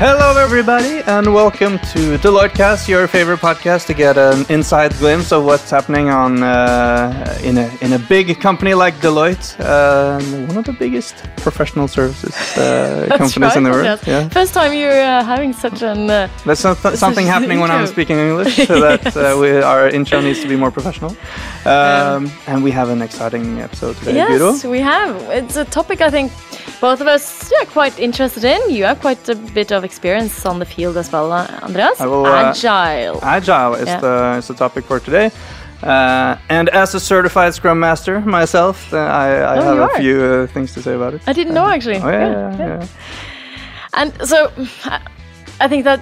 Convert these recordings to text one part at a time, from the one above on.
Hello, everybody, and welcome to Deloitte your favorite podcast to get an inside glimpse of what's happening on uh, in a in a big company like Deloitte, uh, one of the biggest professional services uh, companies right, in the world. yes. Yeah, First time you're uh, having such an. Uh, that's not, something is happening when I'm speaking English, so that uh, we, our intro needs to be more professional. Um, and we have an exciting episode today, yes, Guro. we have. It's a topic I think both of us are quite interested in. You have quite a bit of experience on the field as well, Andreas. Will, uh, Agile. Agile is Yeah. the is the topic for today. Uh, and as a certified Scrum Master myself, uh, I, I Oh, have a few uh, things to say about it. I didn't know actually. Oh yeah, yeah, yeah. And so I- I think that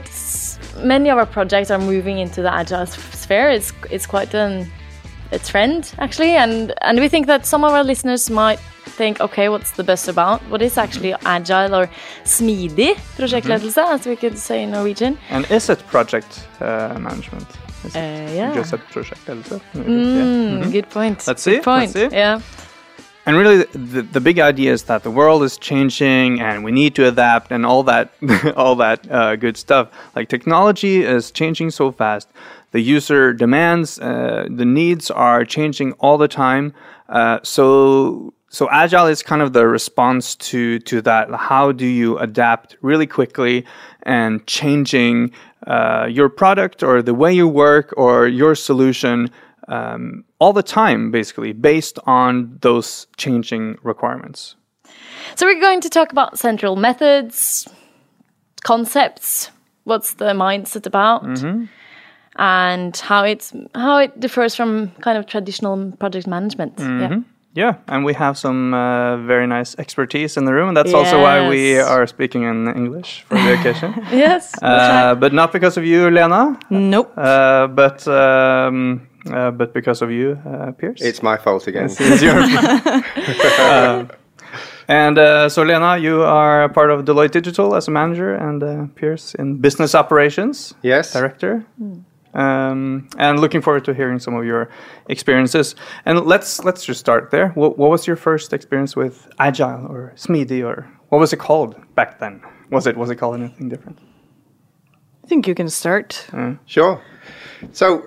many of our projects are moving into the agile sphere. It's it's quite an a trend actually, and and we think that some of our listeners might think, okay, what's the best about? What is actually agile or smidig prosjektledelse, as we could say in Norwegian? And is it project uh, management? Is Uh, yeah. just a project also? Mm, Good point. Let's Good Point. let's see. Yeah. And really, the, the big idea is that the world is changing, and we need to adapt, and all that, all that uh, good stuff. Like technology is changing so fast, the user demands, uh, the needs are changing all the time. Uh, so, so agile is kind of the response to to that. How do you adapt really quickly and changing uh, your product or the way you work or your solution? um, all the time, basically, based on those changing requirements. So we're going to talk about central methods, concepts, what's the mindset about, Mm-hmm. And how it's how it differs from kind of traditional project management. Mm-hmm. Yeah. Yeah, and we have some uh, very nice expertise in the room, and that's also why we are speaking in English for the occasion. Yes. uh, but not because of you, Lena, Nope. uh, but um, uh, but because of you, uh, Piers. It's my fault again. It's your Uh, and uh, so, Lena, you are part of Deloitte Digital as a manager, and uh, Piers in business operations. Yes. director. Um, and looking forward to hearing some of your experiences. And let's let's just start there. What, what was your first experience with agile or smidig or what was it called back then? Was it was it called anything different? I think you can start. Sure. So,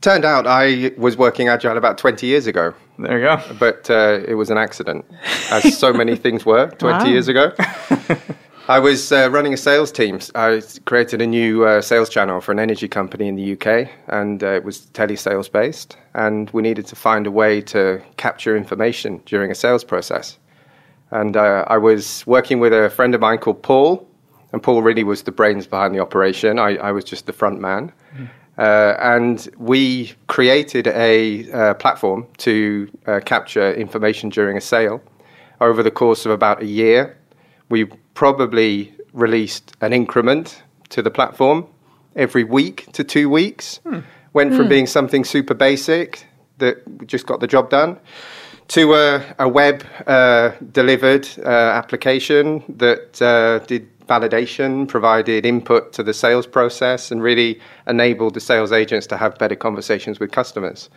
turned out I was working agile about 20 years ago, There you go. but uh, it was an accident, as so many things were 20 Wow. years ago. I was uh, running a sales team. I created a new uh, sales channel for an energy company in the UK, and uh, it was telesales based. And we needed to find a way to capture information during a sales process. And uh, I was working with a friend of mine called Paul, and Paul really was the brains behind the operation. I, I was just the front man. Uh, and we created a uh, platform to uh, capture information during a sale. Over the course of about a year, we probably released an increment to the platform every week to two weeks. Went from being something super basic that just got the job done to a, a web uh, delivered uh, application that uh, did validation, provided input to the sales process, and really enabled the sales agents to have better conversations with customers.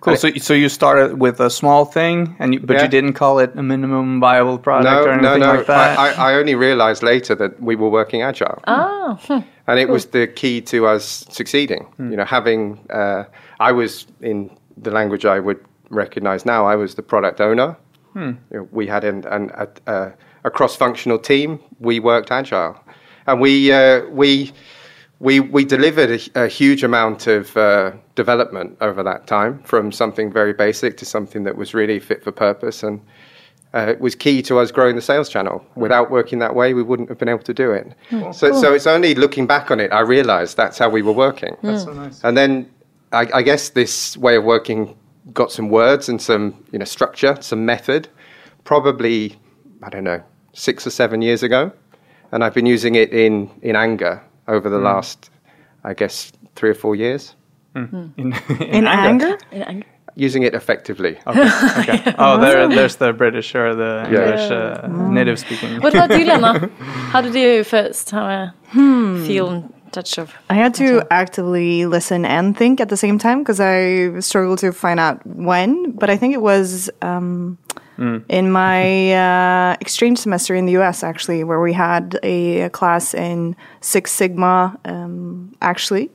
Cool. So, so you started with a small thing, and you, but Yeah. you didn't call it a minimum viable product No, or anything no. like that. I, I, I only realized later that we were working agile. Oh, hmm. and it was the key to us succeeding. You know, having uh, I was in the language I would recognize now. I was the product owner. You know, we had an, an, a, a, a cross-functional team. We worked agile, and we uh, we we we delivered a, a huge amount of uh, development over that time, from something very basic to something that was really fit for purpose and. Uh, it was key to us growing the sales channel. Without working that way, we wouldn't have been able to do it. So, so it's only looking back on it I realised that's how we were working. That's so nice. And then I, I guess this way of working got some words and some you know structure, some method. Probably I don't know six or seven years ago, and I've been using it in in anger over the last I guess three or four years. In, in, In anger? And- Using it effectively. Okay. okay. Oh, there, there's the British or the Yeah. English uh, native speaking. What about you, Lena? How did you first have a Hmm. feel and touch of? I had to actively listen and think at the same time because I struggled to find out when. But I think it was um, in my uh, exchange semester in the US, actually, where we had a, a class in Six Sigma, um, actually.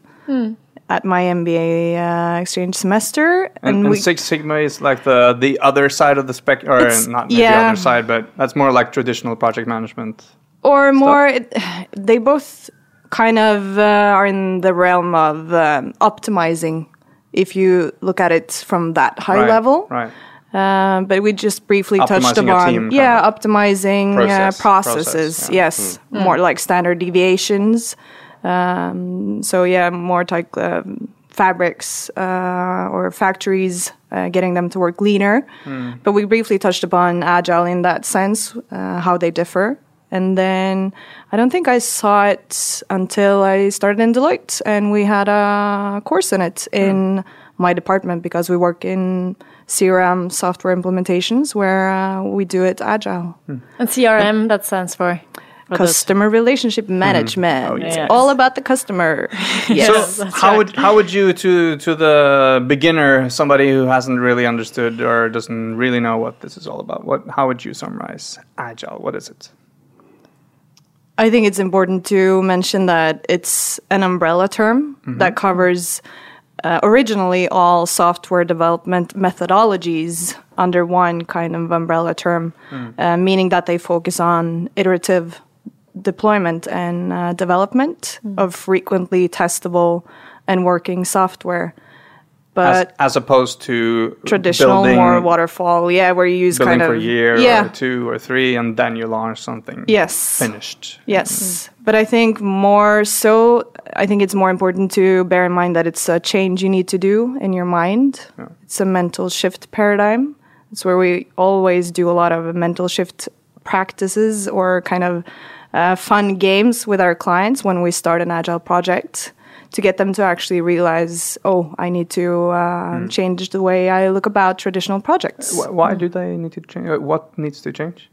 At my MBA uh, exchange semester, And, and we Six Sigma is like the the other side of the spec, or It's- not maybe the yeah. other side, but that's more like traditional project management. or more it, they both kind of uh, are in the realm of um, optimizing if you look at it from that high Right, level right? Um, but we just briefly touched upon team kind yeah of optimizing process- uh, processes process, yeah. yes. More like standard deviations. Um, so yeah more like um, fabrics uh, or factories uh, getting them to work leaner. But we briefly touched upon agile in that sense uh, how they differ. And then I don't think I saw it until I started in Deloitte, and we had a course in it in my department because we work in CRM software implementations where uh, we do it agile. Hmm. And CRM, that stands for? for those- Customer relationship hmm. management. Oh, It's yes. all about the customer. yes. So how right. would how would you to to the beginner, somebody who hasn't really understood or doesn't really know what this is all about? What how would you summarize agile? What is it? I think it's important to mention that it's an umbrella term mm-hmm. that covers uh, originally all software development methodologies under one kind of umbrella term, uh, meaning that they focus on iterative deployment and uh, development of frequently testable and working software. As, But as opposed to traditional, building, more waterfall, yeah, where you use kind for a year yeah, or two or three, and then you launch something yes, finished. Yes, but I think more so, I think it's more important to bear in mind that it's a change you need to do in your mind. It's a mental shift paradigm. It's where we always do a lot of mental shift practices or kind of uh, fun games with our clients when we start an agile project to get them to actually realize, oh, I need to uh, change the way I look about traditional projects. Wh- Why do they need to change? What needs to change?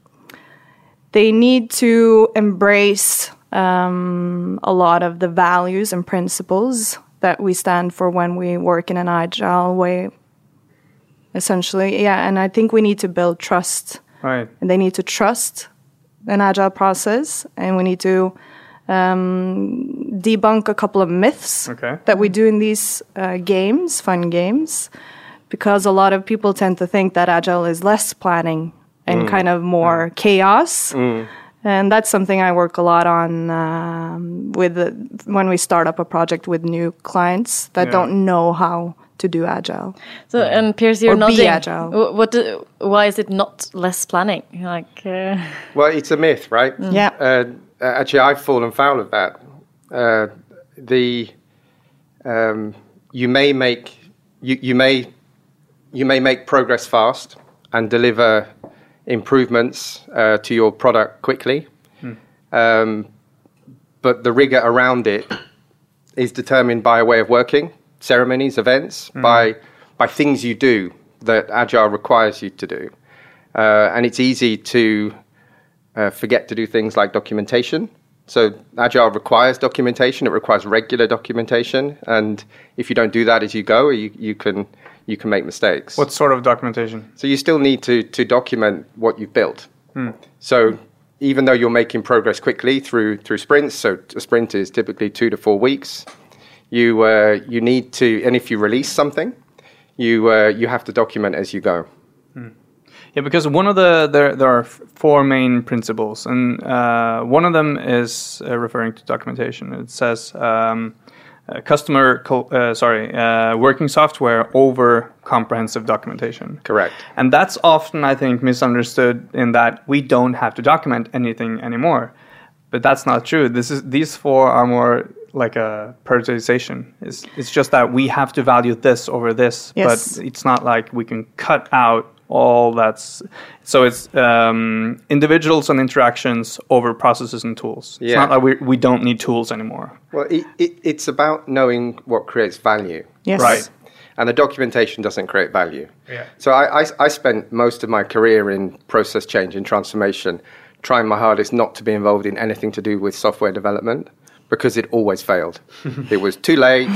they need to embrace um, a lot of the values and principles that we stand for when we work in an agile way. Essentially, yeah, and I think we need to build trust, Right. and they need to trust an agile process, and we need to um, debunk a couple of myths Okay. that we do in these uh, games, fun games, because a lot of people tend to think that agile is less planning and kind of more chaos. And that's something I work a lot on um, with the, when we start up a project with new clients that Yeah. don't know how to do agile. So, and Piers, you're Or be agile. What? Do, why is it not less planning? Like, uh, Well, it's a myth, right? Yeah. Uh, actually, I've fallen foul of that. Uh, the um, you may make you, you may you may make progress fast and deliver improvements uh, to your product quickly, um, but the rigor around it is determined by a way of working, ceremonies, events, by by things you do that agile requires you to do, uh, and it's easy to uh, forget to do things like documentation. So agile requires documentation. It requires regular documentation, and if you don't do that as you go, you, you can you can make mistakes. What sort of documentation? So you still need to to document what you've built. So even though you're making progress quickly through through sprints, so a sprint is typically two to four weeks. You uh, you need to, and if you release something, you uh, you have to document as you go. Yeah, because one of the there there are four main principles, and uh, one of them is uh, referring to documentation. It says um, uh, customer, co- uh, sorry, uh, working software over comprehensive documentation. Correct. And that's often, I think, misunderstood in that we don't have to document anything anymore. But that's not true. This is these four are more like a prioritization. It's, it's just that we have to value this over this, Yes. but it's not like we can cut out all that's. So it's um, individuals and interactions over processes and tools. It's not like we, we don't need tools anymore. Well, it, it, it's about knowing what creates value. Yes. Right. And the documentation doesn't create value. Yeah. So I, I, I spent most of my career in process change and transformation, trying my hardest not to be involved in anything to do with software development because it always failed. it was too late,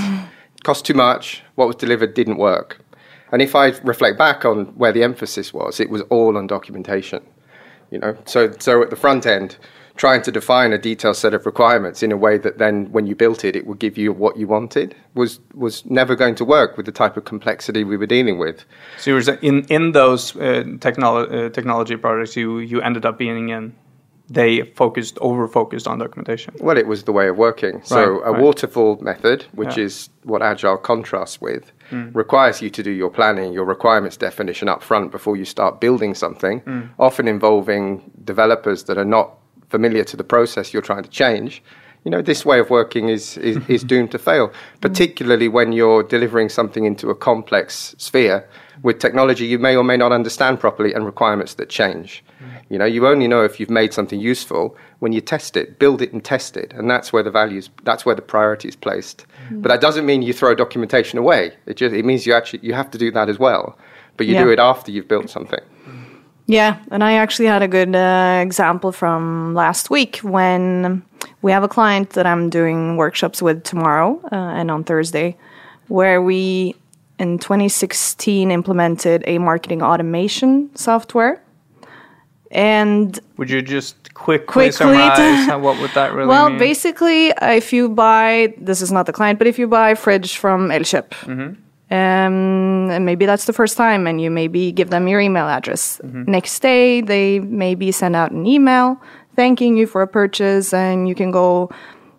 cost too much, what was delivered didn't work. And if I reflect back on where the emphasis was, it was all on documentation. You know, so so at the front end, trying to define a detailed set of requirements in a way that then, when you built it, it would give you what you wanted was was never going to work with the type of complexity we were dealing with. So you were in in those uh, technolo- uh, technology projects you you ended up being in, they focused over focused on documentation. Well, it was the way of working. So Right, a right. waterfall method, which Yeah. is what Agile contrasts with, hmm. requires you to do your planning, your requirements definition up front before you start building something, hmm. often involving developers that are not familiar to the process you're trying to change. You know, this way of working is, is, is doomed to fail, hmm. particularly when you're delivering something into a complex sphere. With technology, you may or may not understand properly and requirements that change. You know, you only know if you've made something useful when you test it, build it and test it, and that's where the values, that's where the priority is placed. But that doesn't mean you throw documentation away. It just it means you actually you have to do that as well, but you do it after you've built something. Yeah, and I actually had a good uh, example from last week when we have a client that I'm doing workshops with tomorrow uh, and on Thursday, where we in 2016 implemented a marketing automation software. And Would you just quickly, Quickly summarize how- what would that really well, mean? basically, if you buy this is not the client, but if you buy a fridge from Elkjøp, um, and maybe that's the first time, and you maybe give them your email address. Next day, they maybe send out an email thanking you for a purchase, and you can go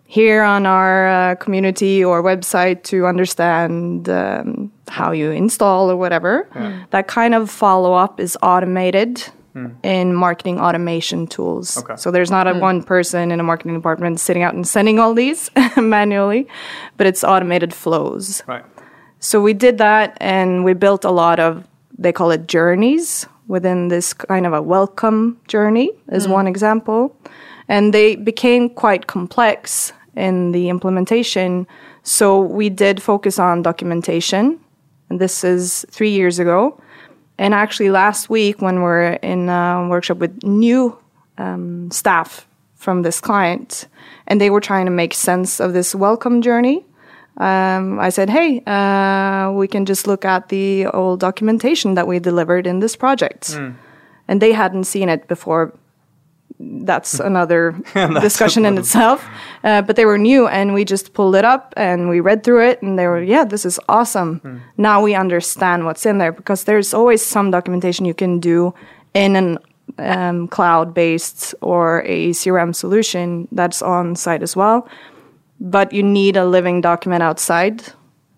here on our uh, community or website to understand um, how you install or whatever. That kind of follow up is automated Hmm. in marketing automation tools. Okay. So there's not a hmm. one person in a marketing department sitting out and sending all these manually, but it's automated flows. right. So we did that and we built a lot of, they call it journeys within this kind of a welcome journey, is hmm. one example. And they became quite complex in the implementation. So we did focus on documentation. And this is three years ago. And actually, last week, when we're in a workshop with new um, staff from this client, and they were trying to make sense of this welcome journey, um, I said, "Hey, uh, we can just look at the old documentation that we delivered in this project," and they hadn't seen it before. That's another discussion in itself. Uh, but they were new, and we just pulled it up and we read through it, and they were, "Yeah, this is awesome." Now we understand what's in there because there's always some documentation you can do in an um, cloud-based or a CRM solution that's on site as well but you need a living document outside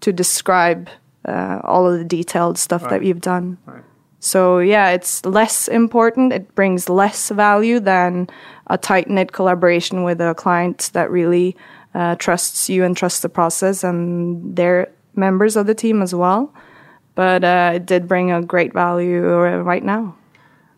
to describe uh, all of the detailed stuff that Right. you've done. Right. So yeah, it's less important. It brings less value than a tight knit collaboration with a client that really uh, trusts you and trusts the process, and they're members of the team as well. But uh, it did bring a great value right now.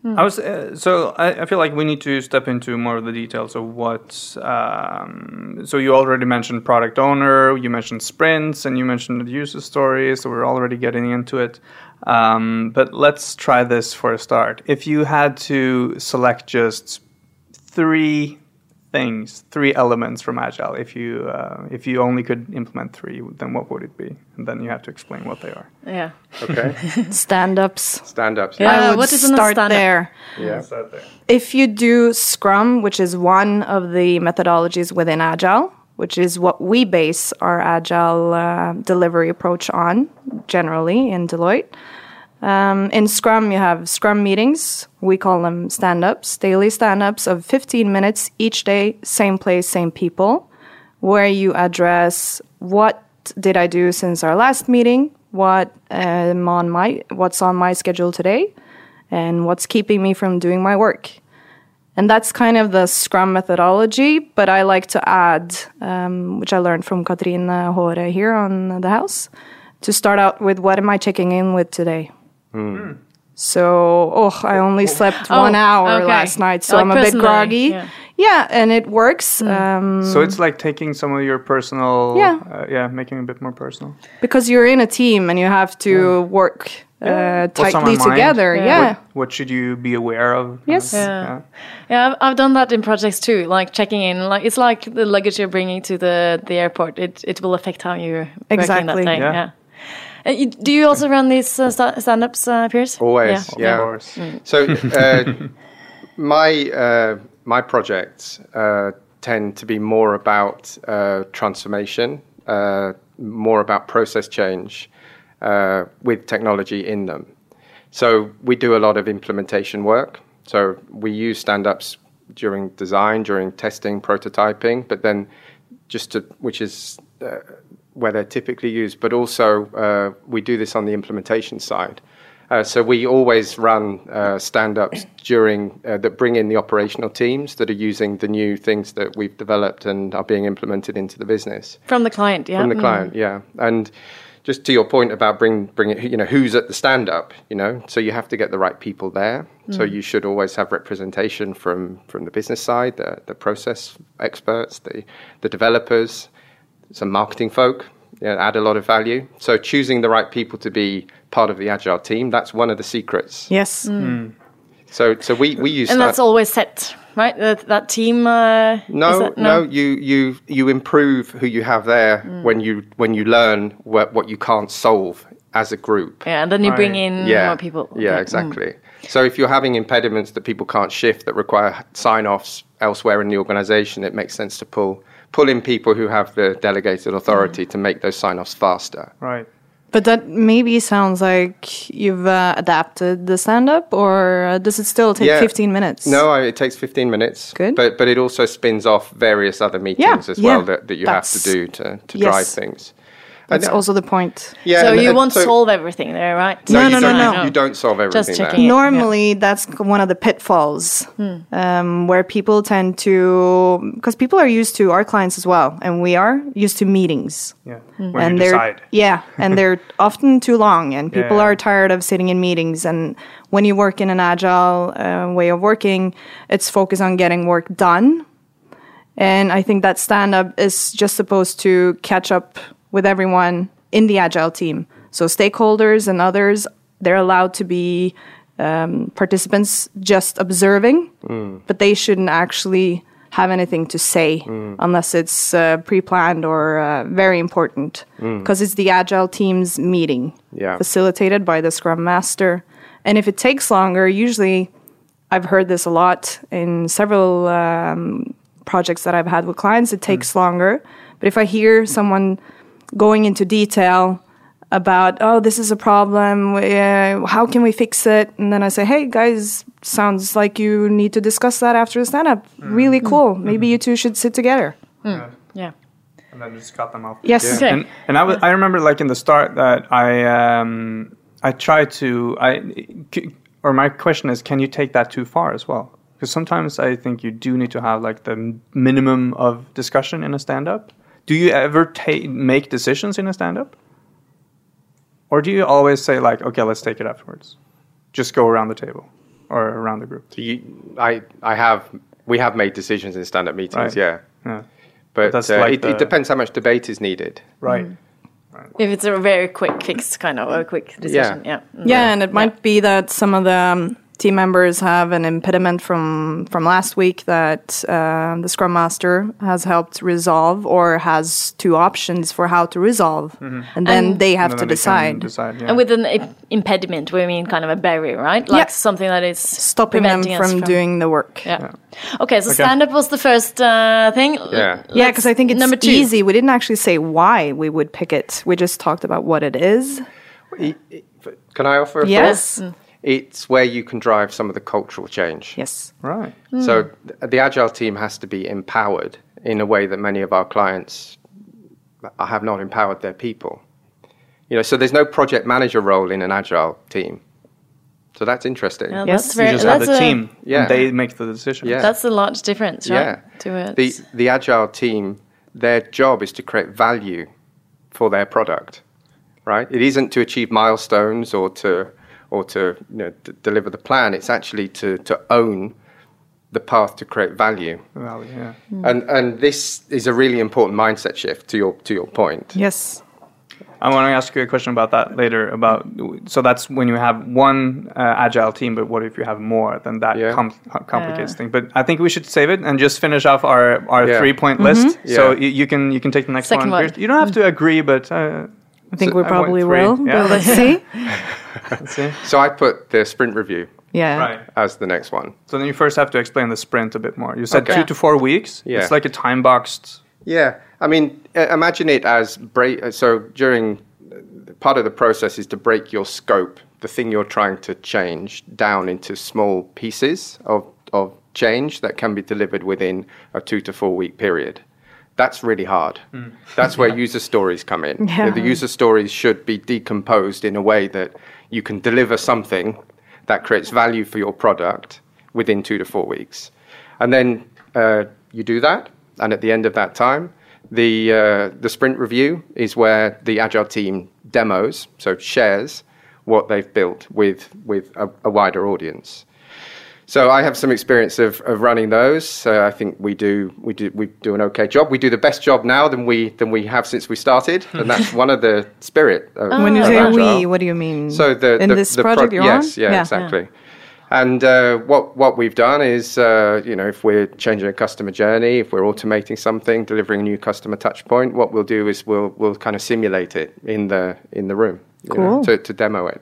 I was uh, so I, I feel like we need to step into more of the details of what. Um, so you already mentioned product owner, you mentioned sprints, and you mentioned the user stories. So we're already getting into it. Um, but let's try this for a start. If you had to select just three things, three elements from Agile, if you uh, if you only could implement three, then what would it be? And then you have to explain what they are. Yeah. Okay, Stand ups. stand ups. Yeah. I would what is start stand-up? there. yeah. Start there. if you do Scrum, which is one of the methodologies within Agile, which is what we base our Agile uh, delivery approach on generally in Deloitte. Um, in Scrum, you have Scrum meetings. We call them stand ups, daily stand ups of 15 minutes each day, same place, same people, where you address what did I do since our last meeting, what um, on my what's on my schedule today, and what's keeping me from doing my work. And that's kind of the Scrum methodology, but I like to add, um, which I learned from Katrine Hore here on the house, to start out with what am I checking in with today? So, oh, I only slept Oh, one hour okay. last night, so Like I'm a bit groggy. yeah. Yeah. and it works um, So it's like taking some of your personal, Yeah. uh, yeah, making it a bit more personal. because you're in a team and you have to work uh, What's on tightly mind? together. Yeah. Yeah. What, what should you be aware of? Yes. Yeah. Yeah, I've, I've done that in projects too. Like checking in, like it's like the luggage you're bringing to the the airport. It it will affect how you're working Exactly. that day. Yeah. Yeah. Uh, you, do you also run these uh, sta- stand-ups, uh, Piers? Always, yeah. Of course. So uh, my uh, my projects uh, tend to be more about uh, transformation, uh, more about process change uh, with technology in them. So we do a lot of implementation work. So we use stand-ups during design, during testing, prototyping, but then just to which is uh, where they're typically used. But also uh, we do this on the implementation side. Uh, so we always run uh, stand-ups during uh, that bring in the operational teams that are using the new things that we've developed and are being implemented into the business From the client, yeah. from the Mm. client. Yeah, and just to your point about bring bring it, you know, who's at the stand-up, you know, so you have to get the right people there. So you should always have representation from from the business side, the the process experts, the the developers, some marketing folk. Yeah, add a lot of value. So choosing the right people to be part of the agile team, that's one of the secrets. Yes. So so we we use And that- that's always set, right? That, that team. Uh, No, that- no, you you you improve who you have there when you when you learn what what you can't solve as a group. Yeah, and then you bring in Yeah, more people. Yeah, Okay. Mm. exactly. So if you're having impediments that people can't shift that require sign-offs elsewhere in the organization, it makes sense to pull pull in people who have the delegated authority to make those sign-offs faster. Right. But that maybe sounds like you've uh, adapted the stand up, or uh, does it still take Yeah. 15 minutes? No, I, it takes 15 minutes. Good. But but it also spins off various other meetings as well yeah. that, that you have to do to, to yes. drive things. That's also the point. yeah, so and- you and won't so- solve everything there, right? No, you no, no, no. You don't solve everything Just there. checking. Yeah. Normally, that's one of the pitfalls Hmm. um, where people tend to, because people are used to our clients as well, and we are used to meetings. Yeah. Hmm. When and you they're decide. yeah, and they're often too long, and people Yeah. are tired of sitting in meetings. And when you work in an agile uh, way of working, it's focused on getting work done. And I think that stand up is just supposed to catch up with everyone in the agile team. So stakeholders and others, they're allowed to be um, participants just observing, but they shouldn't actually have anything to say unless it's uh, pre-planned or uh, very important. Because it's the agile team's meeting Yeah. facilitated by the scrum master. And if it takes longer usually i've heard this a lot in several um, projects that i've had with clients it takes longer. But if i hear someone going into detail about oh this is a problem uh, how can we fix it? And then i say hey guys sounds like you need to discuss that after the stand up really cool. Maybe you two should sit together. Yeah. And then just cut them off. yes. Okay. And and I, was, I remember like in the start that I um I tried to I c- or my question is can you take that too far as well? Because sometimes I think you do need to have like the minimum of discussion in a stand up. Do you ever take make decisions in a stand up? Or do you always say like okay, let's take it afterwards. Just go around the table or around the group. So you, I, I have, we have made decisions in stand-up meetings, Right. yeah. Yeah. But That's uh, like it, the- it depends how much debate is needed. Right. If it's a very quick fix, kind of a quick decision. Yeah. Mm. Yeah, and it might be that some of the um, team members have an impediment from from last week that uh, the scrum master has helped resolve or has two options for how to resolve, and then And- they have And to they decide. decide yeah. And with an i- impediment, we mean kind of a barrier, right? Like Yeah. something that is stopping them preventing us from, doing the work. Yeah. Okay, so stand up was the first uh, thing. Yeah. Yeah, Let's- because I think it's number two. easy. We didn't actually say why we would pick it. We just talked about what it is. Can I offer a Yes. thought? It's where you can drive some of the cultural change. Yes. right. Mm. So the agile team has to be empowered in a way that many of our clients have not empowered their people. You know, so there's no project manager role in an agile team. So that's interesting. Yeah, Yes. that's You You very, just have that's the a, team. Yeah. And they make the decision. Yeah. That's a large difference, right? Yeah. To it. The the agile team, their job is to create value for their product, right? It isn't to achieve milestones or to or to you know, d- deliver the plan. It's actually to to own the path to create value. Value, yeah. And and this is a really important mindset shift to your to your point. Yes. I want to ask you a question about that later. About so that's when you have one uh, agile team, but what if you have more? Then that Yeah. com- complicates Yeah. things. But I think we should save it and just finish off our, our Yeah. three point list. So Yeah. you, you can you can take the next Second one. one. You don't have to agree, but uh, I think So we probably will, yeah. but let's see. Let's see. So I put the sprint review Yeah. Right. as the next one. So then you first have to explain the sprint a bit more. You said Okay. two to four weeks. Yeah. It's like a time boxed. Yeah, I mean, imagine it as break. So during uh, part of the process is to break your scope, the thing you're trying to change, down into small pieces of of change that can be delivered within a two to four week period. That's really hard. That's where user stories come in. Yeah. The user stories should be decomposed in a way that you can deliver something that creates value for your product within two to four weeks. And then uh, you do that, and at the end of that time, the uh, the sprint review is where the agile team demos, so shares what they've built with with a, a wider audience. So I have some experience of, of running those. So I think we do we do we do an okay job. We do the best job now than we than we have since we started, and that's one of the spirit. Of, When you say we, what do you mean? So the in the, this the pro- project you're yes, on? yeah, exactly. And uh, what what we've done is, uh, you know, if we're changing a customer journey, if we're automating something, delivering a new customer touch point, what we'll do is we'll we'll kind of simulate it in the in the room, you know, to to demo it,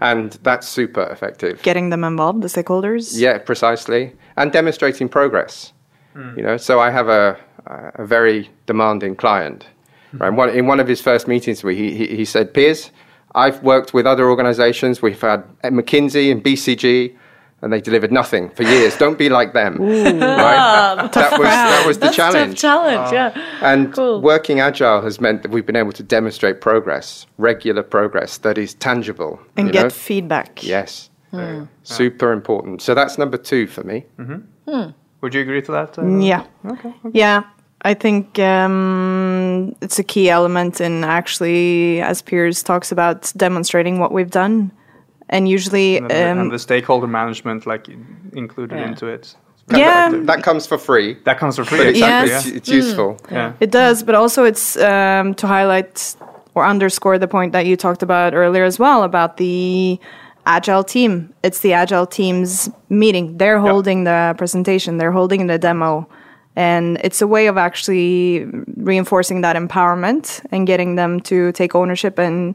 and that's super effective. Getting them involved, the stakeholders. Yeah, precisely, and demonstrating progress. Hmm. You know, so I have a a very demanding client. Hmm. Right, one, in one of his first meetings, with me, he, he he said, "Piers, I've worked with other organisations. We've had McKinsey and BCG." And they delivered nothing for years. Don't be like them. Right? that was that was the That's a tough challenge. challenge, yeah. And Cool. working agile has meant that we've been able to demonstrate progress, regular progress that is tangible. And you get know? feedback. Yes. Hmm. Super important. So that's number two for me. Mm-hmm. Hmm. Would you agree to that? uh, mm, Yeah. Yeah. I think um, it's a key element in actually, as Piers talks about, demonstrating what we've done. And usually, And, the, um, and the stakeholder management, like included Yeah. into it. yeah, That comes for free, That comes for free. but it's, exactly. Yes. it's, it's useful. Yeah. yeah. It does, but also it's um, to highlight or underscore the point that you talked about earlier as well about the agile team. It's the agile team's meeting. They're holding the presentation, they're holding the demo. And it's a way of actually reinforcing that empowerment and getting them to take ownership and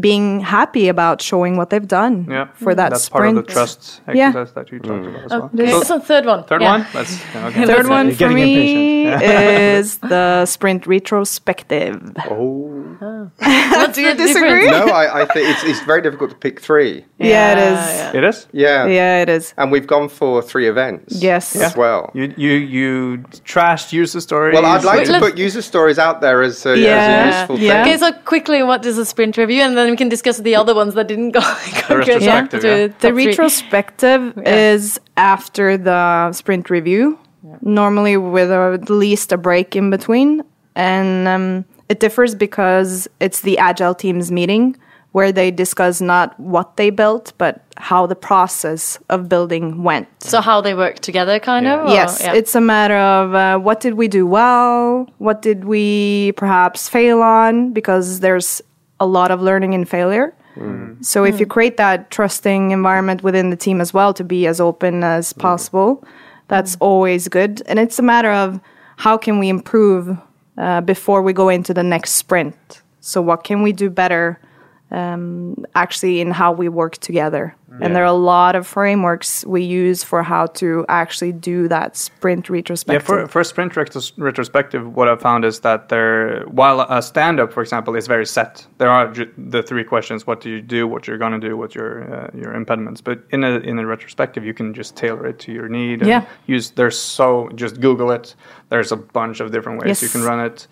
being happy about showing what they've done Yeah. for that That's sprint. part of the trust Yeah. exercise that you talked about as oh, well. Okay, So, so third one. third yeah. one. Let's. Okay. Third one You're for me is the sprint retrospective. Oh. What's Do you disagree? No, I, I think it's, it's very difficult to pick three. Yeah, it is. yeah. It is. Yeah. Yeah, it is. And we've gone for three events Yes. as well. You you you trashed user stories. Well, I'd like Wait, to put user stories out there as uh, a, Yeah. as a useful Yeah. thing. Okay, so quickly, what is a sprint review, and then we can discuss the other ones that didn't go. go good. retrospective, to yeah. The retrospective Yeah. is after the sprint review, normally with at least a break in between. And um, it differs because it's the agile teams meeting where they discuss not what they built, but how the process of building went. So how they work together, kind Yeah. of. or- Yes, yeah. it's a matter of uh, what did we do well? What did we perhaps fail on? Because there's a lot of learning and failure. Mm. So if you mm. create that trusting environment within the team as well to be as open as mm. possible, that's always good. And it's a matter of how can we improve uh, before we go into the next sprint. So what can we do better? Um, actually in how we work together. And there are a lot of frameworks we use for how to actually do that sprint retrospective. Yeah, for, for sprint retros- retrospective, what I've found is that there, while a stand up, for example, is very set, there are ju- the three questions: what do you do, what you're going to do, what your uh, your impediments. But in a in a retrospective, you can just tailor it to your need. Yeah. Use there's so just Google it. There's a bunch of different ways you can run it.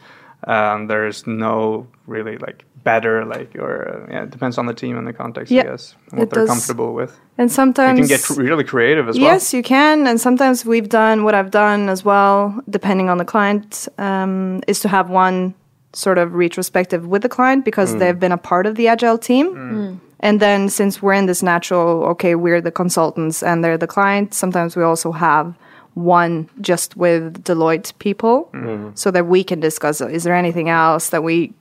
Um, there's no really like better like or uh, yeah, it depends on the team and the context, Yeah, I guess, what they're does. comfortable with. and sometimes You can get cr- really creative as well. Yes, you can. And sometimes we've done what I've done as well, depending on the client, um, is to have one sort of retrospective with the client because they've been a part of the agile team. And then since we're in this natural, okay, we're the consultants and they're the client, sometimes we also have one just with Deloitte people so that we can discuss is there anything else that we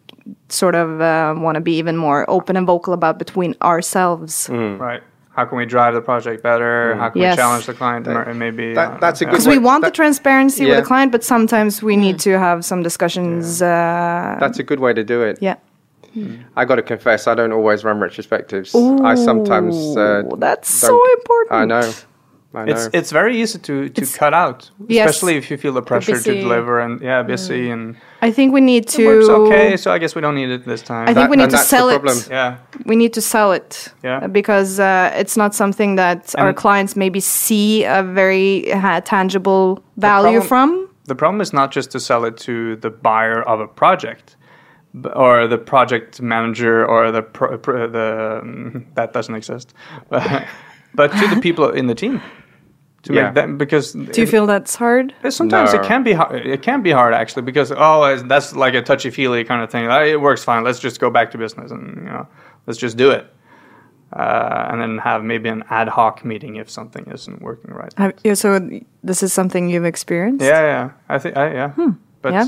sort of uh, want to be even more open and vocal about between ourselves. Right. How can we drive the project better? How can Yes. we challenge the client? and maybe that- uh, that's a yeah. good because we want that- the transparency with the client, but sometimes we need to have some discussions. Uh, That's a good way to do it. yeah, I got to confess, I don't always run retrospectives. I sometimes. Uh, that's so important. I know. I know. It's it's very easy to, to cut out, Yes. especially if you feel the pressure to deliver and yeah, busy and I think we need to. it works okay. So I guess we don't need it this time. I think That- we need to sell it. yeah, We need to sell it. Yeah. uh, Because uh, it's not something that our clients maybe see a very uh, tangible value problem- from. the problem is not just to sell it to the buyer of a project or the project manager or the pro, pro, the um, that doesn't exist, but, but to the people in the team. To Yeah. make them because Do you feel that's hard? Sometimes No. it can be hard. It can be hard actually because oh, that's like a touchy feely kind of thing. It works fine. Let's just go back to business and you know, let's just do it, uh, and then have maybe an ad hoc meeting if something isn't working right. Have, yeah, so this is something you've experienced? Yeah, yeah. I think, I, yeah. But Yeah.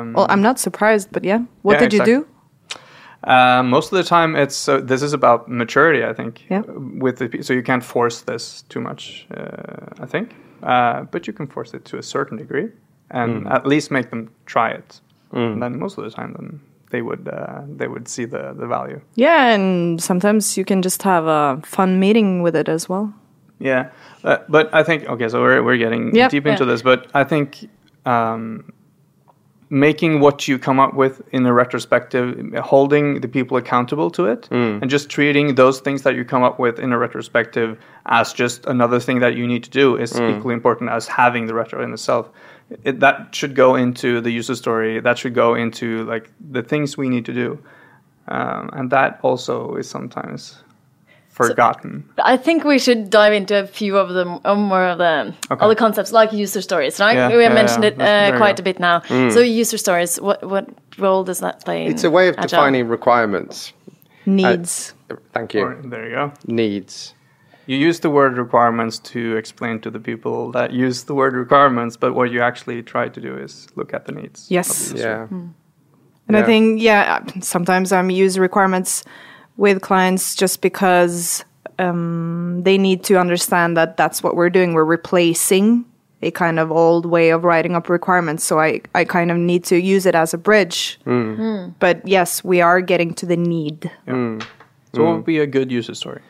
um, Well, I'm not surprised, but yeah. What Yeah, did you do? Uh, most of the time, it's uh, this is about maturity. I think. Yeah. With the, so you can't force this too much. Uh, I think, uh, but you can force it to a certain degree, and at least make them try it. And then most of the time, then they would uh, they would see the the value. Yeah, and sometimes you can just have a fun meeting with it as well. Yeah, uh, but I think okay. So we're we're getting Yep. deep into Yeah. this, but I think um, making what you come up with in a retrospective, holding the people accountable to it, and just treating those things that you come up with in a retrospective as just another thing that you need to do is equally important as having the retro in itself. It, that should go into the user story. That should go into like the things we need to do, um, and that also is sometimes forgotten. I think we should dive into a few of them, or more of the Okay. all the concepts, like user stories. Right? Yeah, we have yeah, mentioned yeah. it uh, quite a bit now. Mm. So user stories, what what role does that play? it's in a way of Agile? defining requirements. Needs. Uh, thank you. Or- there you go. Needs. You use the word requirements to explain to the people that use the word requirements, but what you actually try to do is look at the needs. Yes. the user. Yeah. Hmm. And I think, yeah, sometimes um, I'm use requirements with clients just because um, they need to understand that that's what we're doing. We're replacing a kind of old way of writing up requirements. So I, I kind of need to use it as a bridge. Mm. Hmm. But yes, we are getting to the need. Hmm. So mm. what would be a good user story?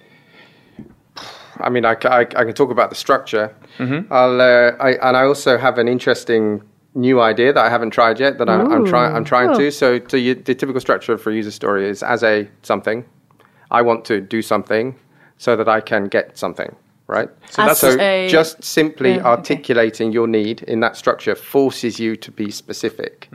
I mean, I, I, I can talk about the structure. Mm-hmm. I'll, uh, I, and I also have an interesting new idea that I haven't tried yet that I'm, I'm trying. I'm trying to. Oh. So, so you, the typical structure for a user story is as a something. I want to do something so that I can get something. Right. So, As so a- just simply Yeah, okay. articulating your need in that structure forces you to be specific,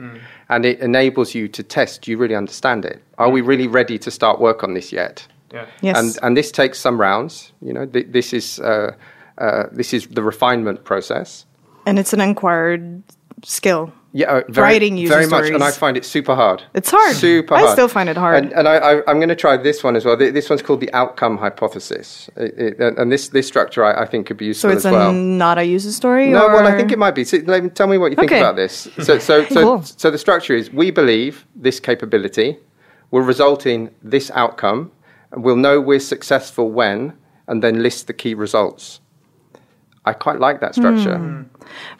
and it enables you to test. Do you really understand it? Are we really ready to start work on this yet? Yeah. Yes. and and this takes some rounds. You know, th- this is uh, uh, this is the refinement process. and it's an acquired skill. Yeah, uh, very, Writing user very much, and I find it super hard. It's hard. Super I still find it hard. And, and I, I, I'm going to try this one as well. This one's called the outcome hypothesis, It- it- and this this structure I, I think could be so useful it's as a, well. not a user story? No, well, I think it might be. So, let me- tell me what you think Okay. about this. So, so, so, Cool. so the structure is: we believe this capability will result in this outcome, and we'll know we're successful when, and then list the key results. I quite like that structure. Hmm.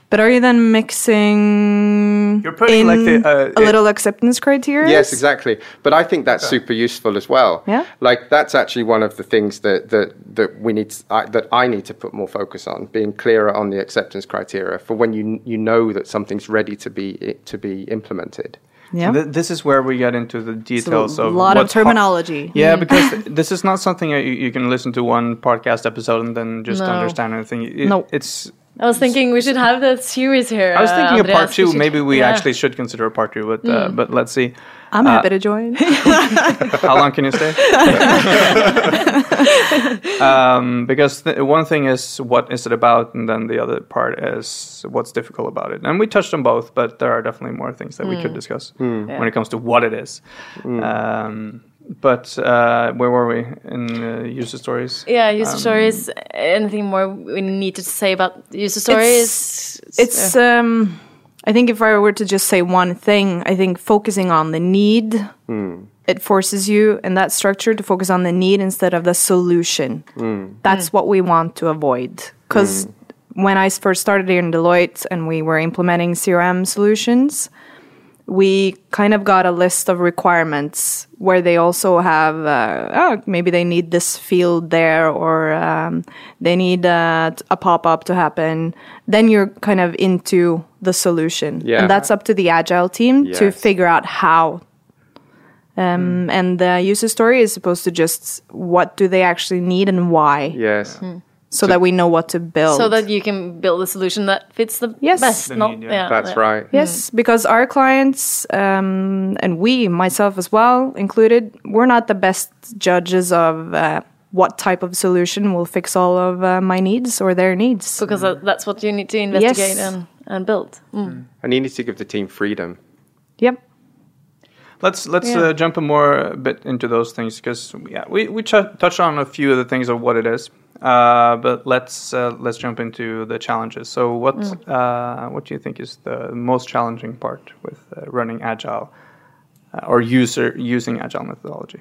But are you then mixing You're putting, in like, the, uh, a little acceptance criteria? Yes, exactly. But I think that's super useful as well. Yeah? Like that's actually one of the things that that that we need I, that I need to put more focus on, being clearer on the acceptance criteria for when you you know that something's ready to be to be implemented. Yeah. Th- this is where we get into the details a of a lot of what's har- terminology. yeah, because this is not something you, you can listen to one podcast episode and then just No. understand anything. It, No. it's. I was thinking we should have that series here. I was uh, thinking of part Andreas. We two. should- Maybe we yeah. actually should consider a part two, but uh, but let's see. I'm happy to join. How long can you stay? um, because th- one thing is what is it about, and then the other part is what's difficult about it. And we touched on both, but there are definitely more things that we could discuss when it comes to what it is. Um, but uh, where were we in uh, user stories? Yeah, user Um, stories. Anything more we need to say about user stories? It's um I think if I were to just say one thing, I think focusing on the need hmm. it forces you in that structure to focus on the need instead of the solution. Hmm. That's hmm. what we want to avoid. Because when I first started here in Deloitte and we were implementing CRM solutions, we kind of got a list of requirements where they also have, uh, oh, maybe they need this field there or um, they need uh, a pop up to happen. Then you're kind of into the solution. Yeah. And that's up to the agile team to figure out how. Um, And the user story is supposed to just what do they actually need and why, Yes. Hmm. So that we know what to build. so that you can build a solution that fits the Yes. best. The not, need, yeah. yeah, That's yeah. right. Yes, because our clients um, and we, myself as well included, we're not the best judges of uh, what type of solution will fix all of uh, my needs or their needs. Because that- that's what you need to investigate Yes. and, and build. Mm. And you need to give the team freedom. Yep. Let's let's Yeah. uh, jump a more a bit into those things because yeah, we we ch- touched on a few of the things of what it is, uh, but let's uh, let's jump into the challenges. So what uh, what do you think is the most challenging part with uh, running agile uh, or user using agile methodology?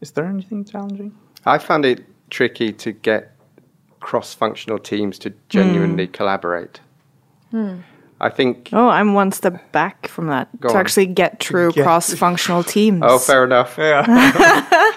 Is there anything challenging? I found it tricky to get cross-functional teams to genuinely Hmm. collaborate. I think. Oh, I'm one step back from that to on. actually get true get- cross-functional teams. Oh, fair enough. Yeah.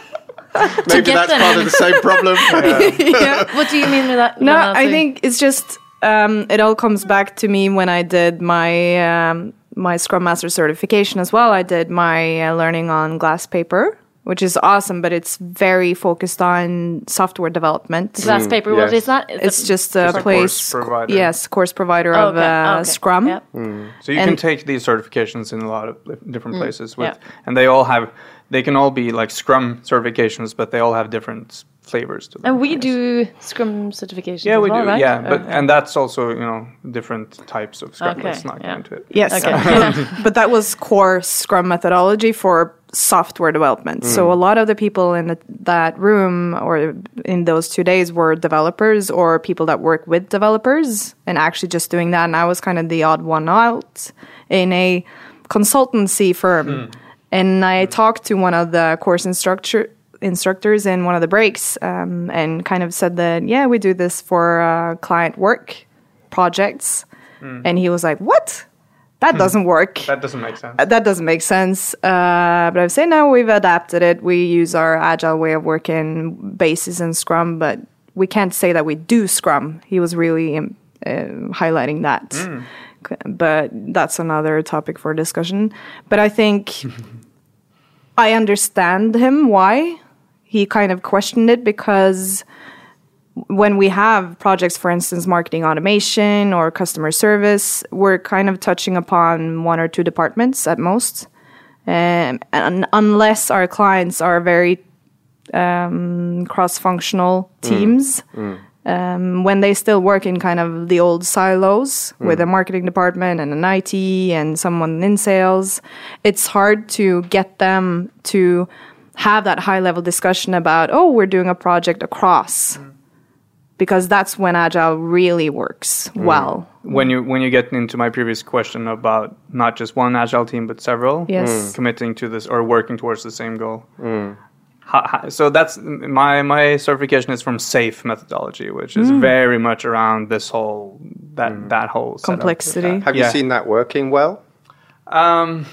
Maybe that's part in. of the same problem. What do you mean by that? No, Lena? I think it's just um, it all comes back to me when I did my um, my Scrum Master certification as well. I did my uh, learning on Glasspaper, which is awesome, but it's very focused on software development. Glasspaper. What yes. is that? Is It's it- just a Just a place, course provider. yes, course provider Oh, of okay, uh, okay, Scrum. yeah. Mm. So you can take these certifications in a lot of different mm, places with, yeah. and they all have they can all be like Scrum certifications, but they all have different flavors to them. And we do Scrum certification. Yeah, as we well, do. Right? Yeah, but and that's also you know different types of Scrum. Okay, Let's not yeah. get into it. Yes, Okay. but that was core Scrum methodology for software development. So mm. a lot of the people in the, that room or in those two days were developers or people that work with developers and actually just doing that. And I was kind of the odd one out in a consultancy firm. Hmm. And I talked to one of the course instructor instructors in one of the breaks um, and kind of said that yeah we do this for uh, client work projects and he was like what that doesn't work That doesn't make sense. uh, that doesn't make sense. Uh, but I've said no, we've adapted it. We use our agile way of working basis in Scrum, but we can't say that we do Scrum. He was really um, uh, highlighting that. C- But that's another topic for discussion. But I think I understand him why he kind of questioned it because when we have projects, for instance, marketing automation or customer service, we're kind of touching upon one or two departments at most. Um, and unless our clients are very um, cross functional teams, Um, when they still work in kind of the old silos with a marketing department and an IT and someone in sales, it's hard to get them to have that high level discussion about, oh, we're doing a project across because that's when agile really works mm. well. when you when you get into my previous question about not just one agile team but several Yes. Mm. committing to this or working towards the same goal mm. How- how- so that's my my certification is from SAFe methodology which is very much around this whole that that whole setup. Complexity. Have Yeah. you seen that working well? um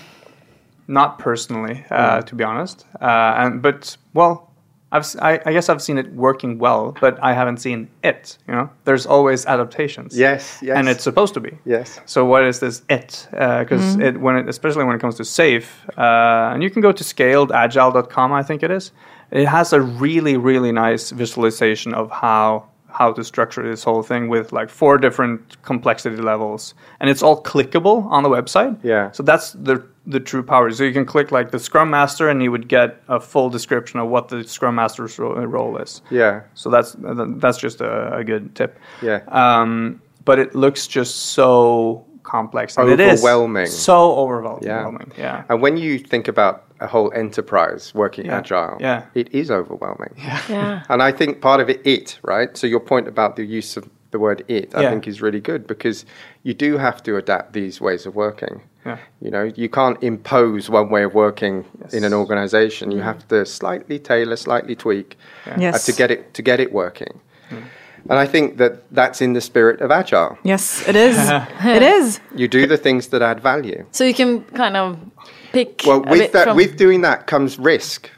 not personally uh, to be honest uh, and but well I've, s- I, I guess I've seen it working well, but I haven't seen it. You know, there's always adaptations. Yes, yes. and it's supposed to be. Yes. So what is this it? Because it when it, especially when it comes to SAFe, uh, and you can go to scaledagile.com, I think it is. It has a really really nice visualization of how how to structure this whole thing with like four different complexity levels, and it's all clickable on the website. Yeah. So that's the the true power. So you can click like the Scrum Master, and you would get a full description of what the Scrum Master's role is. Yeah. So that's that's just a, a good tip. Yeah. Um, but it looks just so complex. and it is Overwhelming. so overwhelming. Yeah. And when you think about a whole enterprise working Yeah. agile, Yeah. it is overwhelming. Yeah. And I think part of it, it, right? So your point about the use of the word it, I Yeah. think is really good because you do have to adapt these ways of working. Yeah. You know, you can't impose one way of working in an organization. Mm. You have to slightly tailor, slightly tweak uh, Yes. to get it to get it working. Mm. And I think that that's in the spirit of agile. Yes, it is. it is. You do the things that add value. So you can kind of pick. Well, a with bit that, from, with doing that comes risk.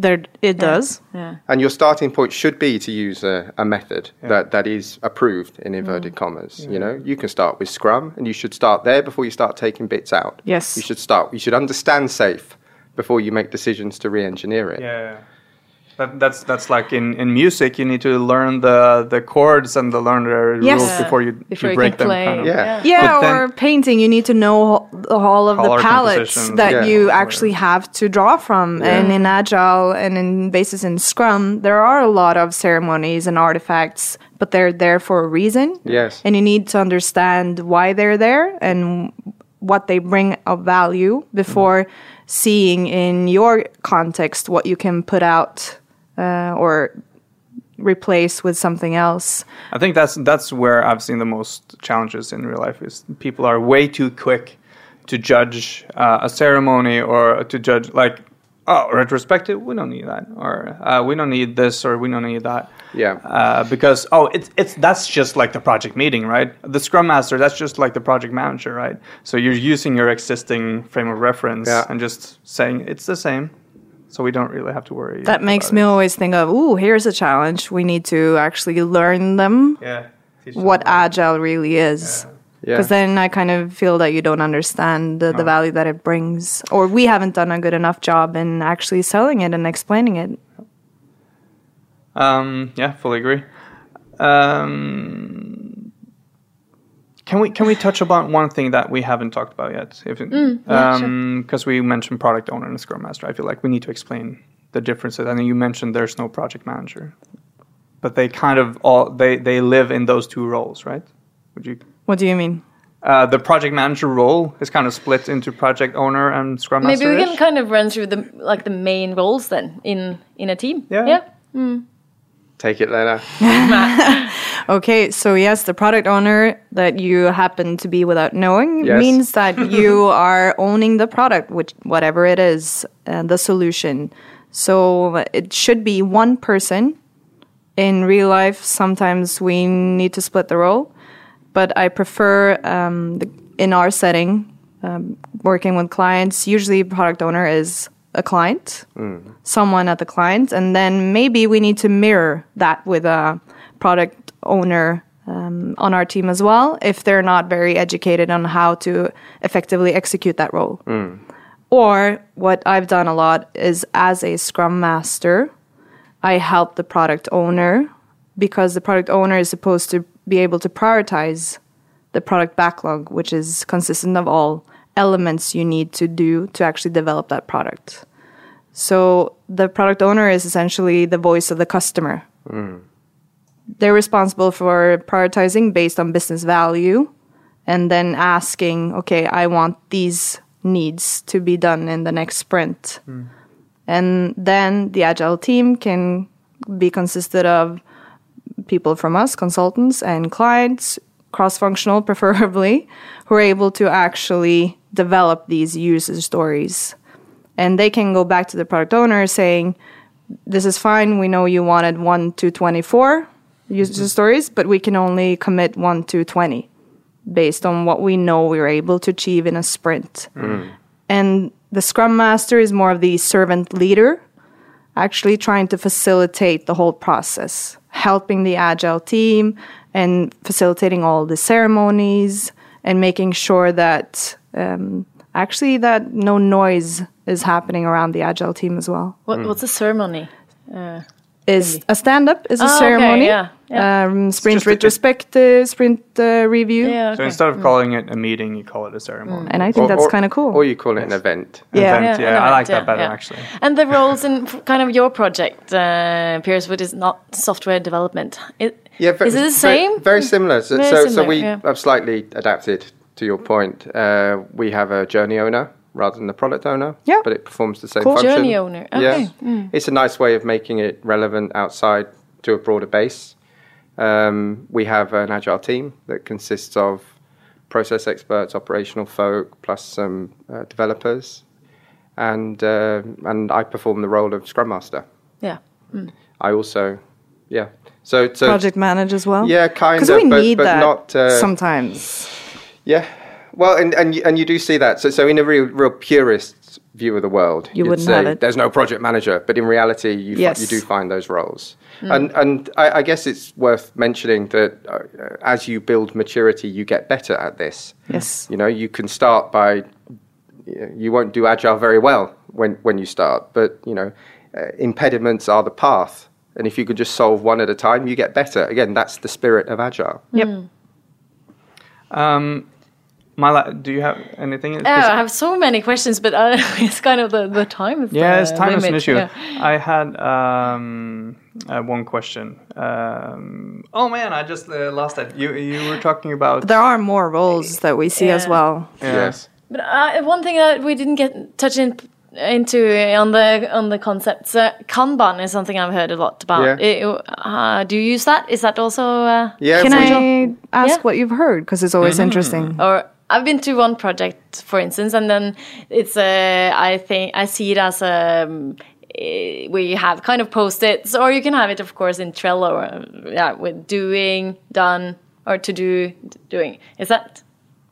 There, it does. yeah. And your starting point should be to use a, a method that, that is approved in inverted mm. commas. You know, you can start with Scrum, and you should start there before you start taking bits out. Yes. you should start. You should understand SAFe before you make decisions to re-engineer it. Yeah. That, that's that's like in, in music, you need to learn the, the chords and the learn the Yes. rules before you, Before you you break can them. play. Kind of. Yeah. Yeah, But then- or painting, you need to know all of the palettes that yeah. you actually have to draw from. And in Agile and in basis in Scrum, there are a lot of ceremonies and artifacts, but they're there for a reason. Yes. And you need to understand why they're there and what they bring of value before mm-hmm. seeing in your context what you can put out uh, or replace with something else. I think that's that's where I've seen the most challenges in real life is people are way too quick to judge uh, a ceremony or to judge like oh retrospective we don't need that or uh, we don't need this or we don't need that Yeah. uh, because oh it's it's that's just like the project meeting right the scrum master that's just like the project manager right so you're using your existing frame of reference Yeah. and just saying it's the same so we don't really have to worry That makes me it. always think of, ooh, here's a challenge. We need to actually learn them yeah Teach them what about agile really is. Yeah. Because then I kind of feel that you don't understand the, the value that it brings, or we haven't done a good enough job in actually selling it and explaining it. Um, yeah, fully agree. Um, can we can we touch upon one thing that we haven't talked about yet? If because mm, um, we mentioned product owner and scrum master, I feel like we need to explain the differences. I know you mentioned there's no project manager, but they kind of all they they live in those two roles, right? Would you? What do you mean? Uh, the project manager role is kind of split into project owner and scrum Maybe master. Maybe we can kind of run through the like the main roles then in in a team. Yeah. Yeah. Mm. Take it, Lena. Okay, so yes, the product owner that you happen to be without knowing Yes. means that you are owning the product, which whatever it is, uh, the solution. So it should be one person. In real life, sometimes we need to split the role, but I prefer um, the, in our setting, um, working with clients. Usually, product owner is a client, someone at the client, and then maybe we need to mirror that with a product owner um, on our team as well if they're not very educated on how to effectively execute that role. Or what I've done a lot is as a scrum master, I help the product owner because the product owner is supposed to be able to prioritize the product backlog, which is consistent of all elements you need to do to actually develop that product. So the product owner is essentially the voice of the customer. Mm. They're responsible for prioritizing based on business value and then asking, okay, I want these needs to be done in the next sprint. Mm. And then the agile team can be consisted of people from us, consultants and clients, cross functional preferably, who are able to actually develop these user stories. And they can go back to the product owner saying, This is fine. We know you wanted 1 to 24 user stories, but we can only commit 1 to 20 based on what we know we were able to achieve in a sprint. And the scrum master is more of the servant leader, actually trying to facilitate the whole process, helping the agile team and facilitating all the ceremonies and making sure that um, actually that no noise is happening around the agile team as well. What, What's a ceremony? Is a stand up is a Oh, okay, ceremony, yeah, yeah. Um, sprint just a- retrospective, sprint uh, review, Yeah. So instead of calling it a meeting, you call it a ceremony. and I think that's kind of cool. Or you call it an event. yeah. Event, yeah, an I like event, that better yeah. actually. And the roles in kind of your project, uh, Piers, which is not software development. It, Yeah, ve- is it the same? Very, similar. So, Very so, so we yeah. have slightly adapted to your point. Uh, we have a journey owner rather than the product owner. Yeah. But it performs the same Cool. function. Journey owner, okay. Yes. It's a nice way of making it relevant outside to a broader base. Um, we have an agile team that consists of process experts, operational folk, plus some uh, developers, and uh, and I perform the role of scrum master. Yeah. I also Yeah. So, so Project manage as well. Yeah, kind Because of, we but- need but that not, uh, sometimes. Yeah. Well, and and you, and you do see that. So so in a real real purist view of the world, You you'd wouldn't say have it. There's no project manager, but in reality, you fi- Yes. you do find those roles. And and I, I guess it's worth mentioning that uh, as you build maturity, you get better at this. Yes. You know, you can start by you won't do agile very well when when you start, but you know, uh, impediments are the path. And if you could just solve one at a time, you get better. Again, that's the spirit of agile. Yep. Um, Mala, do you have anything? Oh, I have so many questions, but uh, it's kind of the, the time. Is Yeah, the it's time is an issue. yeah. I had um, uh, one question. Um, oh man, I just uh, lost it. You you were talking about There are more roles that we see as well. Yeah. Yes. But uh, one thing that we didn't get touch in, into on the on the concepts, uh, Kanban is something I've heard a lot about. Yeah. It- uh, do you use that? Is that also? Uh, Yeah. Can I ask Yeah. what you've heard? Because it's always interesting. or I've been to one project, for instance, and then it's a. I think I see it as um, eh, we have kind of post-its, or you can have it, of course, in Trello, yeah, with doing, done, or to do, doing. Is that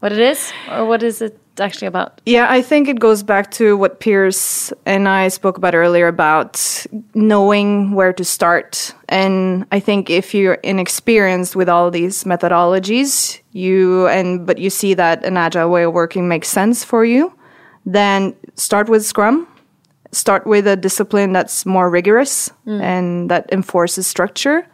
what it is, or what is it actually about? Yeah, I think it goes back to what Piers and I spoke about earlier about knowing where to start. And I think if you're inexperienced with all these methodologies, you and but you see that an agile way of working makes sense for you, then start with Scrum. Start with a discipline that's more rigorous mm. and that enforces structure.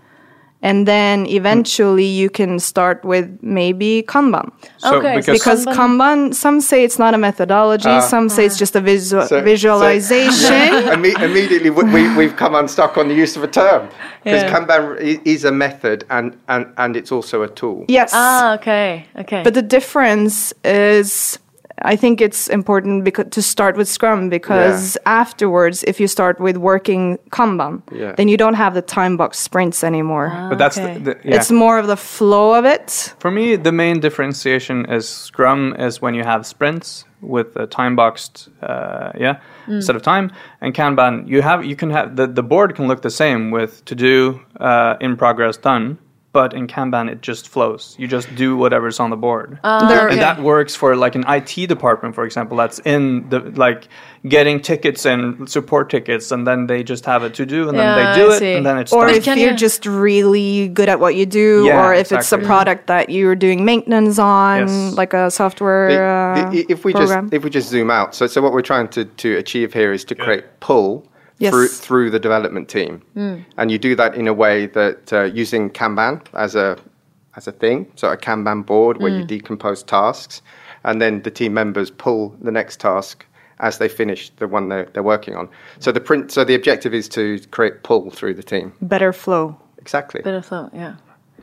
And then eventually you can start with maybe Kanban So Okay, because, because Kanban, some say it's not a methodology, some say it's just a visual Ah. So- visualization. Imme- immediately we, we, we've come unstuck on the use of a term because Yeah. Kanban is a method and, and, and it's also a tool. yes, Ah, okay, okay. but the difference is, I think it's important because to start with Scrum because afterwards, if you start with working Kanban, Yeah. then you don't have the time box sprints anymore. but that's okay. the, the yeah. It's more of the flow of it. For me, the main differentiation is Scrum is when you have sprints with a time boxed, uh, yeah, set of time, and Kanban you have you can have the the board can look the same with to do, uh, in progress, done, but in Kanban it just flows. You just do whatever's on the board. There- and that works for like an IT department, for example. That's in the like getting tickets and support tickets, and then they just have a to do, and then they do I it, see. and then it's or done. if Can you're you- just really good at what you do, Yeah, or if it's a product that you're doing maintenance on, Yes. like a software The- uh, the- if we program. just if we just zoom out, so so what we're trying to, to achieve here is to create pull Yes. through through the development team, and you do that in a way that uh, using Kanban as a as a thing, so a Kanban board where you decompose tasks, and then the team members pull the next task as they finish the one they're, they're working on. So the print, so the objective is to create pull through the team. better flow. Exactly. Better flow, yeah.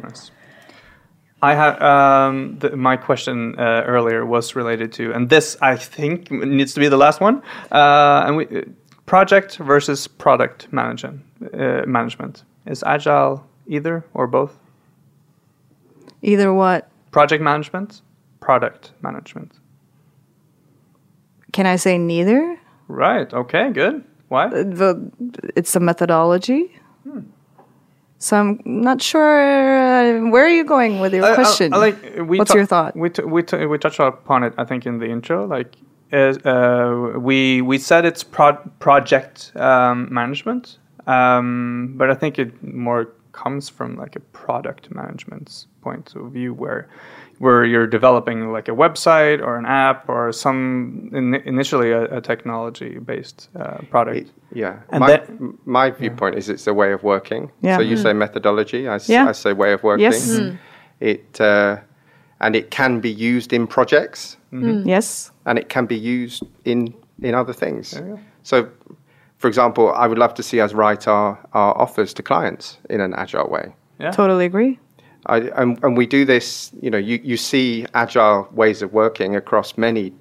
Nice. I had um, the, my question uh, earlier was related to, and this I think needs to be the last one. Uh, and we, uh, project versus product management. Uh, management is agile either or both? Either what? Project management, product management. Can I say neither? Right. Okay. Good. Why? The, it's a methodology. Hmm. So I'm not sure. Uh, where are you going with your question? I like, What's your thought? We t- we t- we touched upon it, I think, in the intro. Like, uh, we we said it's pro- project um, management, um, but I think it more comes from like a product management point of view, where where you're developing like a website or an app or some in- initially a, a technology based uh, product. Yeah. And my, that- my viewpoint is it's a way of working. Yeah. So you say methodology, I, s- Yeah. I say way of working. Yes. Mm. It uh, and it can be used in projects yes. And it can be used in in other things. So, for example, I would love to see us write our, our offers to clients in an agile way. Yeah. Totally agree. I, and, and we do this, you know, you, you see agile ways of working across many,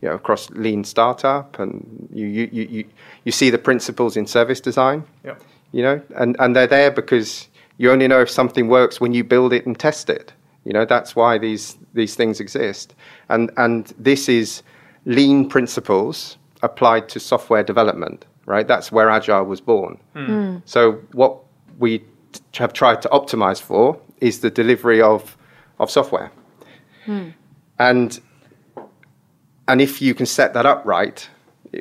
you know, across lean startup, and you, you, you, you, you see the principles in service design, Yep. you know, and, and they're there because you only know if something works when you build it and test it. You know, that's why these, these things exist. And, and this is lean principles applied to software development, right? That's where agile was born. Hmm. Hmm. So what we t- have tried to optimize for is the delivery of of software. Hmm. And and if you can set that up right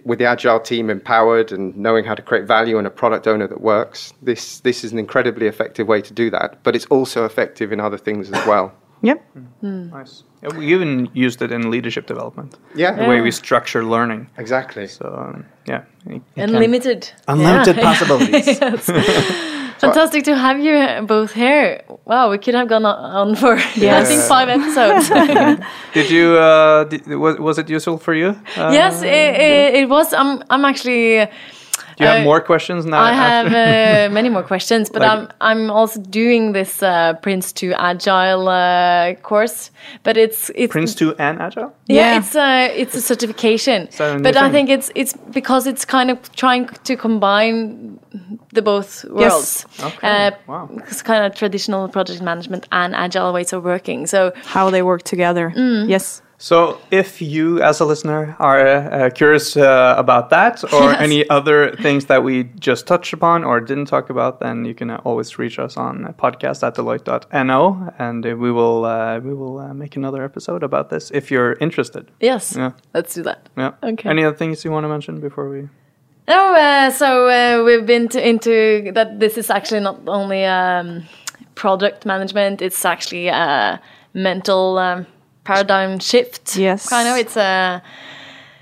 with the agile team empowered and knowing how to create value and a product owner that works, this this is an incredibly effective way to do that. But it's also effective in other things as well. Yep. Nice. We even used it in leadership development. Yeah, The way we structure learning. exactly. So um, yeah, it- it can- Unlimited. unlimited Yeah. possibilities. Fantastic to have you both here. Wow, we could have gone on for I think five episodes. Did you? Uh, did, was, was it useful for you? Uh, yes, it, it, it was. I'm I'm actually. Do you have uh, more questions now? I have uh, many more questions, but Like- I'm I'm also doing this uh, PRINCE2 Agile uh, course. But it's it's Prince two and agile. yeah, Yeah. it's a it's a certification. that a new But I think it's it's because it's kind of trying to combine the both worlds. Yes. Okay, Uh, wow. It's kind of traditional project management and agile ways of working. So How they work together. Mm. Yes. So, if you, as a listener, are uh, curious uh, about that or Yes. any other things that we just touched upon or didn't talk about, then you can uh, always reach us on podcast at deloitte.no, and uh, we will uh, we will uh, make another episode about this if you're interested. yes, Yeah. let's do that. Yeah. Okay. Any other things you want to mention before we? No, uh, so uh, we've been to, into that. This is actually not only um, product management; it's actually a mental um, paradigm shift. Yes. kind of. It's a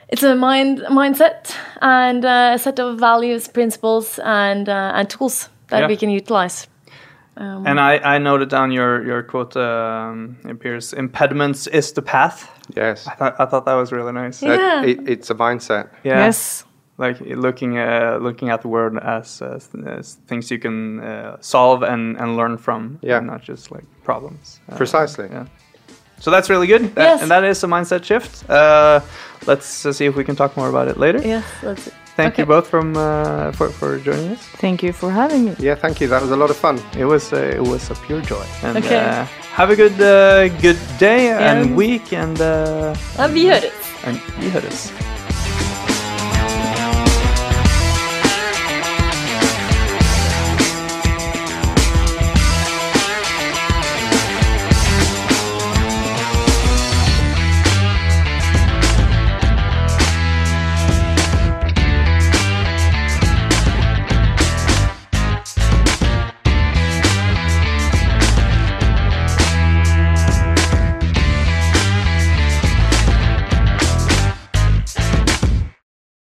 it's a mind mindset and uh, a set of values, principles, and uh, and tools that Yeah. we can utilize. And I, I noted down your your quote. Um, it appears impediments is the path. Yes. I thought I thought that was really nice. Yeah. it, it's a mindset. Yeah. Yes. like looking uh, looking at the world as, uh, as things you can uh, solve and, and learn from Yeah. and not just like problems Uh, Precisely. yeah so that's really good That- Yes. and that is a mindset shift uh, let's uh, see if we can talk more about it later Yes, that's it. thank you both from uh, for, for joining us Thank you for having me. Yeah, thank you. That was a lot of fun. it was uh, it was a pure joy and Okay. uh, have a good uh, good day and Yeah. week and uh, Ja, vi høres. and vi hörs